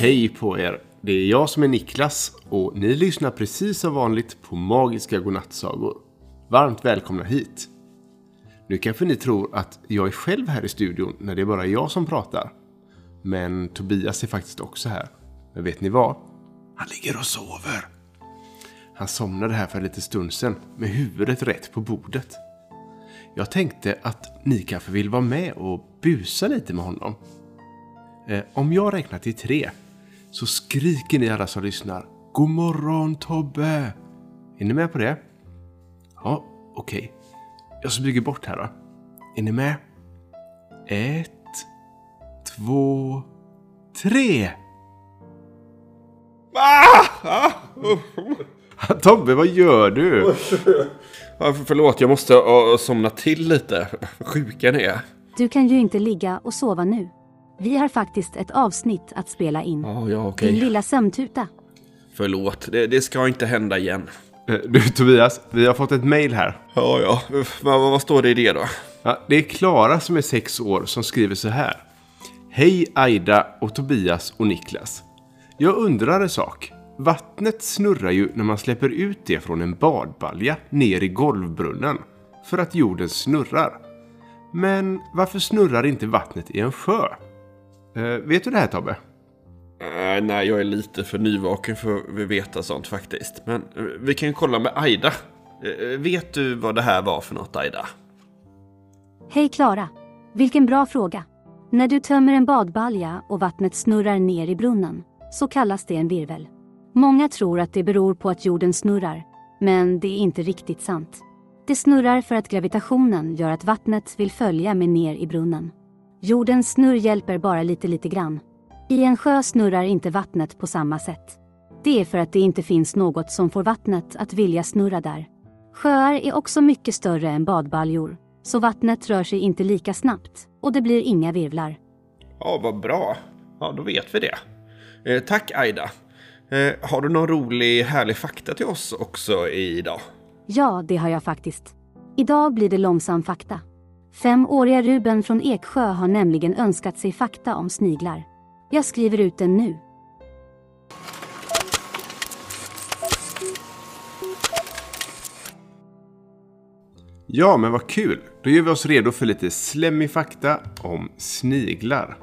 Hej på er! Det är jag som är Niklas och ni lyssnar precis som vanligt på Magiska Godnattsagor. Varmt välkomna hit! Nu kanske ni tror att jag är själv här i studion när det är bara jag som pratar. Men Tobias är faktiskt också här. Men vet ni vad? Han ligger och sover. Han somnade här för en liten stund sedan med huvudet rätt på bordet. Jag tänkte att ni kanske vill vara med och busa lite med honom. Eh, om jag räknar till tre så skriker ni alla som lyssnar God morgon Tobbe! Är ni med på det? Ja, okej. Okay. Jag smyger bort här då. Är ni med? Ett, två, tre! Ah! Tobbe, vad gör du? Förlåt, jag måste somna till lite. Sjuka ni är. Du kan ju inte ligga och sova nu. Vi har faktiskt ett avsnitt att spela in. Ja, ja, okej. Din lilla sömntuta. Förlåt, det, det ska inte hända igen. Eh, Du Tobias, vi har fått ett mail här. Ja, ja. Vad, vad står det i det då? Ja, det är Klara som är sex år som skriver så här. Hej Aida och Tobias och Niklas. Jag undrar en sak. Vattnet snurrar ju när man släpper ut det från en badbalja ner i golvbrunnen. För att jorden snurrar. Men varför snurrar inte vattnet i en sjö? Eh, vet du det här Tobbe? Uh, nej, jag är lite för nyvaken för att veta sånt faktiskt. Men uh, vi kan kolla med Aida. Uh, vet du vad det här var för något Aida? Hej Klara. Vilken bra fråga. När du tömmer en badbalja och vattnet snurrar ner i brunnen så kallas det en virvel. Många tror att det beror på att jorden snurrar, men det är inte riktigt sant. Det snurrar för att gravitationen gör att vattnet vill följa med ner i brunnen. Jordens snurr hjälper bara lite lite grann. I en sjö snurrar inte vattnet på samma sätt. Det är för att det inte finns något som får vattnet att vilja snurra där. Sjöar är också mycket större än badbaljor, så vattnet rör sig inte lika snabbt och det blir inga virvlar. Ja, vad bra. Ja, då vet vi det. Eh, tack Aida. Eh, har du någon rolig, härlig fakta till oss också idag? Ja, det har jag faktiskt. Idag blir det långsam fakta. Femåriga Ruben från Eksjö har nämligen önskat sig fakta om sniglar. Jag skriver ut den nu. Ja, men vad kul! Då gör vi oss redo för lite slemmig fakta om sniglar.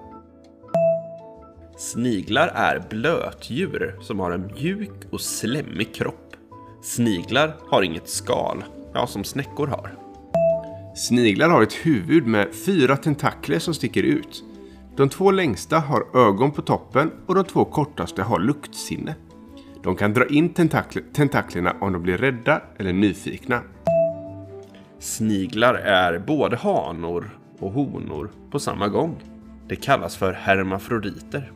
Sniglar är blötdjur som har en mjuk och slemmig kropp. Sniglar har inget skal, ja som snäckor har. Sniglar har ett huvud med fyra tentakler som sticker ut. De två längsta har ögon på toppen och de två kortaste har luktsinne. De kan dra in tentakl tentaklerna om de blir rädda eller nyfikna. Sniglar är både hanor och honor på samma gång. Det kallas för hermafroditer.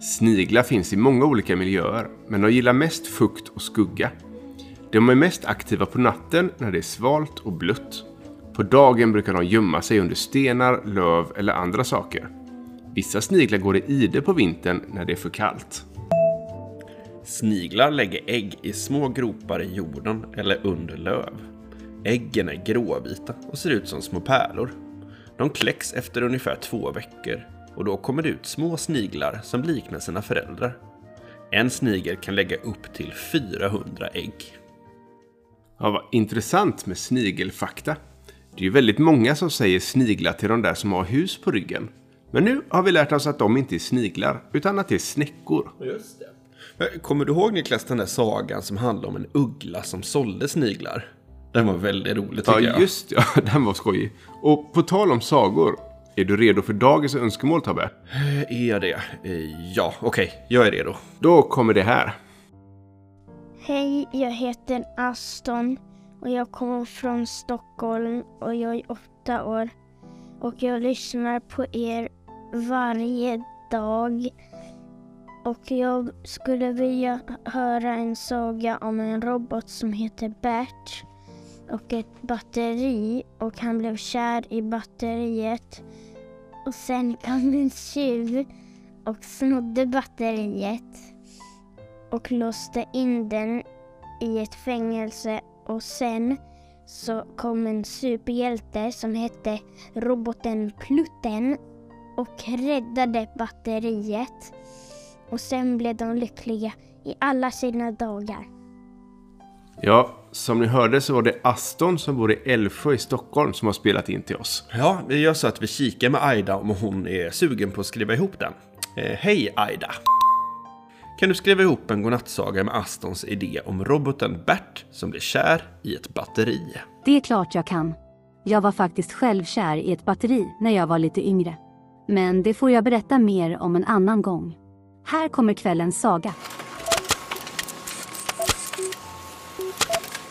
Sniglar finns i många olika miljöer, men de gillar mest fukt och skugga. De är mest aktiva på natten när det är svalt och blött. På dagen brukar de gömma sig under stenar, löv eller andra saker. Vissa sniglar går i ide på vintern när det är för kallt. Sniglar lägger ägg i små gropar i jorden eller under löv. Äggen är gråvita och ser ut som små pärlor. De kläcks efter ungefär två veckor och då kommer det ut små sniglar som liknar sina föräldrar. En snigel kan lägga upp till 400 ägg. Ja, vad intressant med snigelfakta. Det är ju väldigt många som säger sniglar till de där som har hus på ryggen. Men nu har vi lärt oss att de inte är sniglar, utan att det är snäckor. Just det. Kommer du ihåg Niklas den där sagan som handlar om en uggla som sålde sniglar? Den var väldigt rolig tycker Ja, jag. just ja. Den var skojig. Och på tal om sagor. Är du redo för dagens önskemål, Tobbe? Är jag det? Eh, Ja, okej. Jag är redo. Då kommer det här. Hej, jag heter Aston och jag kommer från Stockholm och jag är åtta år. Och jag lyssnar på er varje dag. Och jag skulle vilja höra en saga om en robot som heter Bert och ett batteri och han blev kär i batteriet. Och sen kom en tjuv och snodde batteriet och låste in den i ett fängelse och sen så kom en superhjälte som hette roboten Plutten och räddade batteriet. och sen blev de lyckliga i alla sina dagar. Ja, som ni hörde så var det Aston som bor i Älvsjö i Stockholm som har spelat in till oss. Ja, vi gör så att vi kikar med Aida om hon är sugen på att skriva ihop den. Eh, Hej Aida! Kan du skriva ihop en godnattsaga med Astons idé om roboten Bert som blir kär i ett batteri? Det är klart jag kan. Jag var faktiskt själv kär i ett batteri när jag var lite yngre. Men det får jag berätta mer om en annan gång. Här kommer kvällens saga.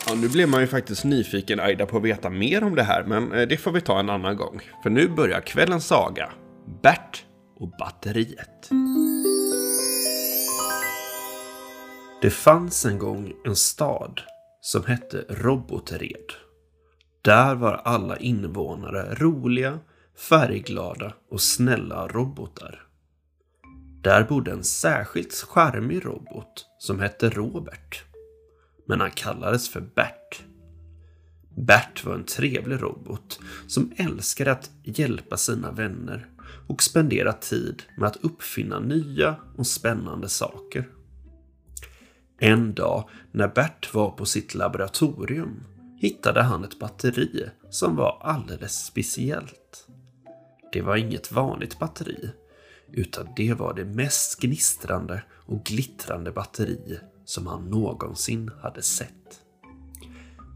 Ja, nu blev man ju faktiskt nyfiken Aida på att veta mer om det här, men eh, det får vi ta en annan gång. För nu börjar kvällens saga. Bert och batteriet. Det fanns en gång en stad som hette Robotred. Där var alla invånare roliga, färgglada och snälla robotar. Där bodde en särskilt charmig robot som hette Robert. Men han kallades för Bert. Bert var en trevlig robot som älskade att hjälpa sina vänner och spendera tid med att uppfinna nya och spännande saker. En dag när Bert var på sitt laboratorium hittade han ett batteri som var alldeles speciellt. Det var inget vanligt batteri, utan det var det mest gnistrande och glittrande batteri som han någonsin hade sett.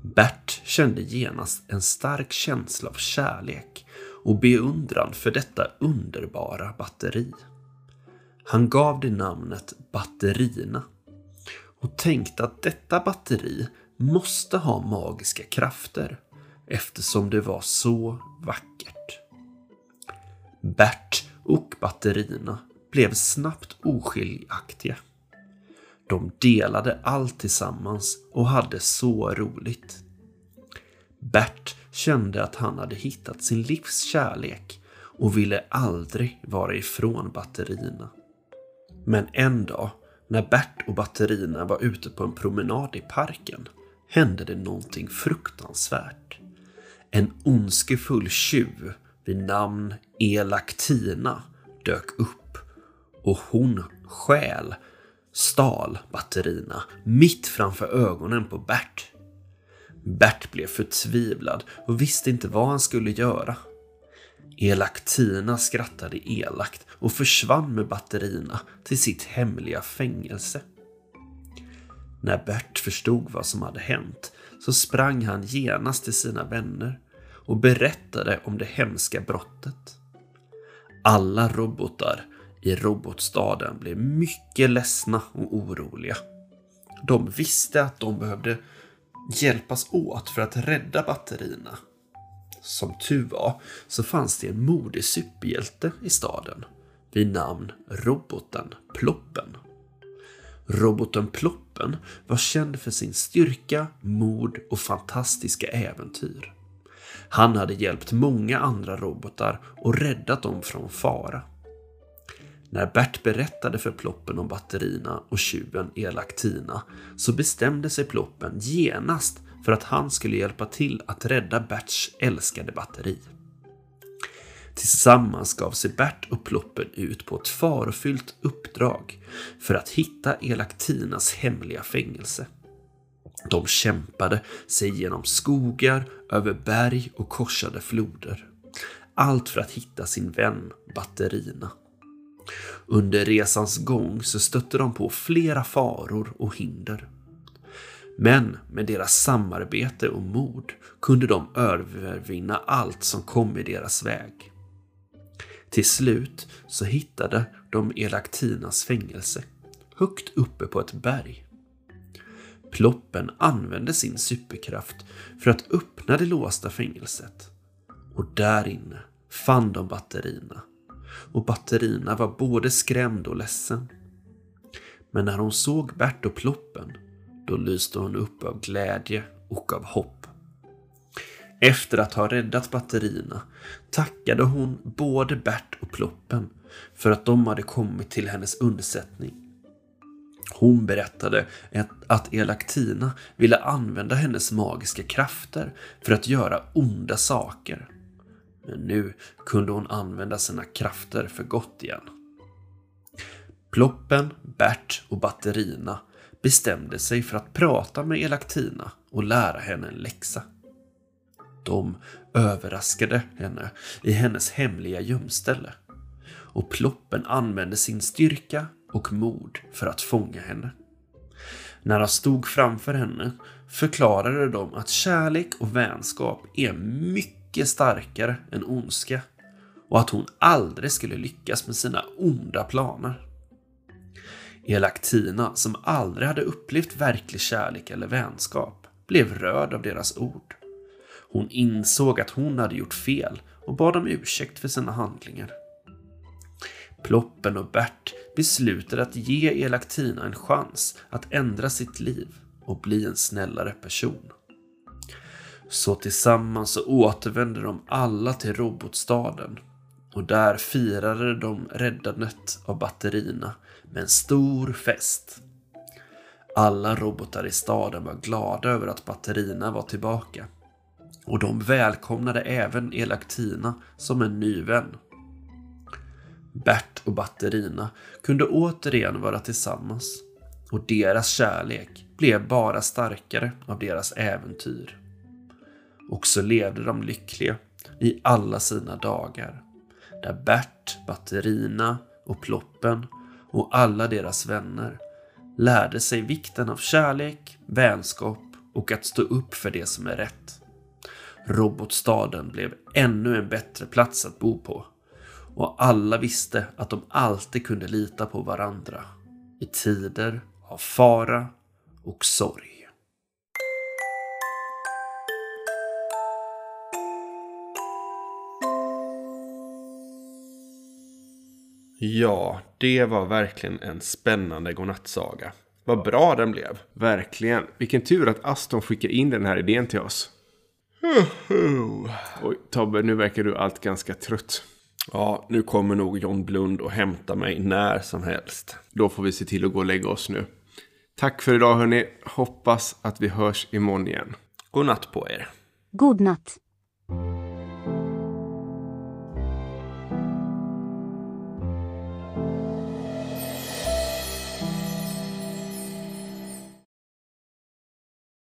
Bert kände genast en stark känsla av kärlek och beundran för detta underbara batteri. Han gav det namnet Batterina och tänkte att detta batteri måste ha magiska krafter eftersom det var så vackert. Bert och batterierna blev snabbt oskiljaktiga. De delade allt tillsammans och hade så roligt. Bert kände att han hade hittat sin livs kärlek och ville aldrig vara ifrån batterierna. Men en dag när Bert och batterierna var ute på en promenad i parken hände det någonting fruktansvärt. En ondskefull tjuv vid namn Elaktina dök upp och hon stjäl, stal batterierna mitt framför ögonen på Bert. Bert blev förtvivlad och visste inte vad han skulle göra. Elaktina skrattade elakt och försvann med batterierna till sitt hemliga fängelse. När Bert förstod vad som hade hänt så sprang han genast till sina vänner och berättade om det hemska brottet. Alla robotar i robotstaden blev mycket ledsna och oroliga. De visste att de behövde hjälpas åt för att rädda batterierna. Som tur var så fanns det en modig superhjälte i staden vid namn roboten Ploppen. Roboten Ploppen var känd för sin styrka, mod och fantastiska äventyr. Han hade hjälpt många andra robotar och räddat dem från fara. När Bert berättade för Ploppen om batterierna och tjuven Elaktina så bestämde sig Ploppen genast för att han skulle hjälpa till att rädda Berts älskade batteri. Tillsammans gav sig Bert och Ploppen ut på ett farofyllt uppdrag för att hitta Elaktinas hemliga fängelse. De kämpade sig genom skogar, över berg och korsade floder. Allt för att hitta sin vän Batterina. Under resans gång så stötte de på flera faror och hinder. Men med deras samarbete och mod kunde de övervinna allt som kom i deras väg. Till slut så hittade de Elaktinas fängelse, högt uppe på ett berg. Ploppen använde sin superkraft för att öppna det låsta fängelset. Och där inne fann de batterierna. Och batterierna var både skrämd och ledsen. Men när hon såg Bert och Ploppen, då lyste hon upp av glädje och av hopp. Efter att ha räddat batterierna tackade hon både Bert och Ploppen för att de hade kommit till hennes undsättning. Hon berättade att Elaktina ville använda hennes magiska krafter för att göra onda saker. Men nu kunde hon använda sina krafter för gott igen. Ploppen, Bert och Batterina bestämde sig för att prata med Elaktina och lära henne en läxa. De överraskade henne i hennes hemliga gömställe och Ploppen använde sin styrka och mod för att fånga henne. När han stod framför henne förklarade de att kärlek och vänskap är mycket starkare än ondska och att hon aldrig skulle lyckas med sina onda planer. Elaktina, som aldrig hade upplevt verklig kärlek eller vänskap, blev rörd av deras ord. Hon insåg att hon hade gjort fel och bad om ursäkt för sina handlingar. Ploppen och Bert beslutade att ge Elaktina en chans att ändra sitt liv och bli en snällare person. Så tillsammans så återvände de alla till robotstaden och där firade de räddandet av batterierna med en stor fest. Alla robotar i staden var glada över att batterierna var tillbaka och de välkomnade även Elaktina som en ny vän. Bert och batterierna kunde återigen vara tillsammans och deras kärlek blev bara starkare av deras äventyr. Och så levde de lyckliga i alla sina dagar. Där Bert, Batterina och Ploppen och alla deras vänner lärde sig vikten av kärlek, vänskap och att stå upp för det som är rätt. Robotstaden blev ännu en bättre plats att bo på och alla visste att de alltid kunde lita på varandra i tider av fara och sorg. Ja, det var verkligen en spännande godnattsaga. Vad bra den blev. Verkligen. Vilken tur att Aston skickar in den här idén till oss. Oj, Tobbe, nu verkar du allt ganska trött. Ja, nu kommer nog John Blund och hämta mig när som helst. Då får vi se till att gå och lägga oss nu. Tack för idag hörni. Hoppas att vi hörs imorgon igen. God natt på er. God natt.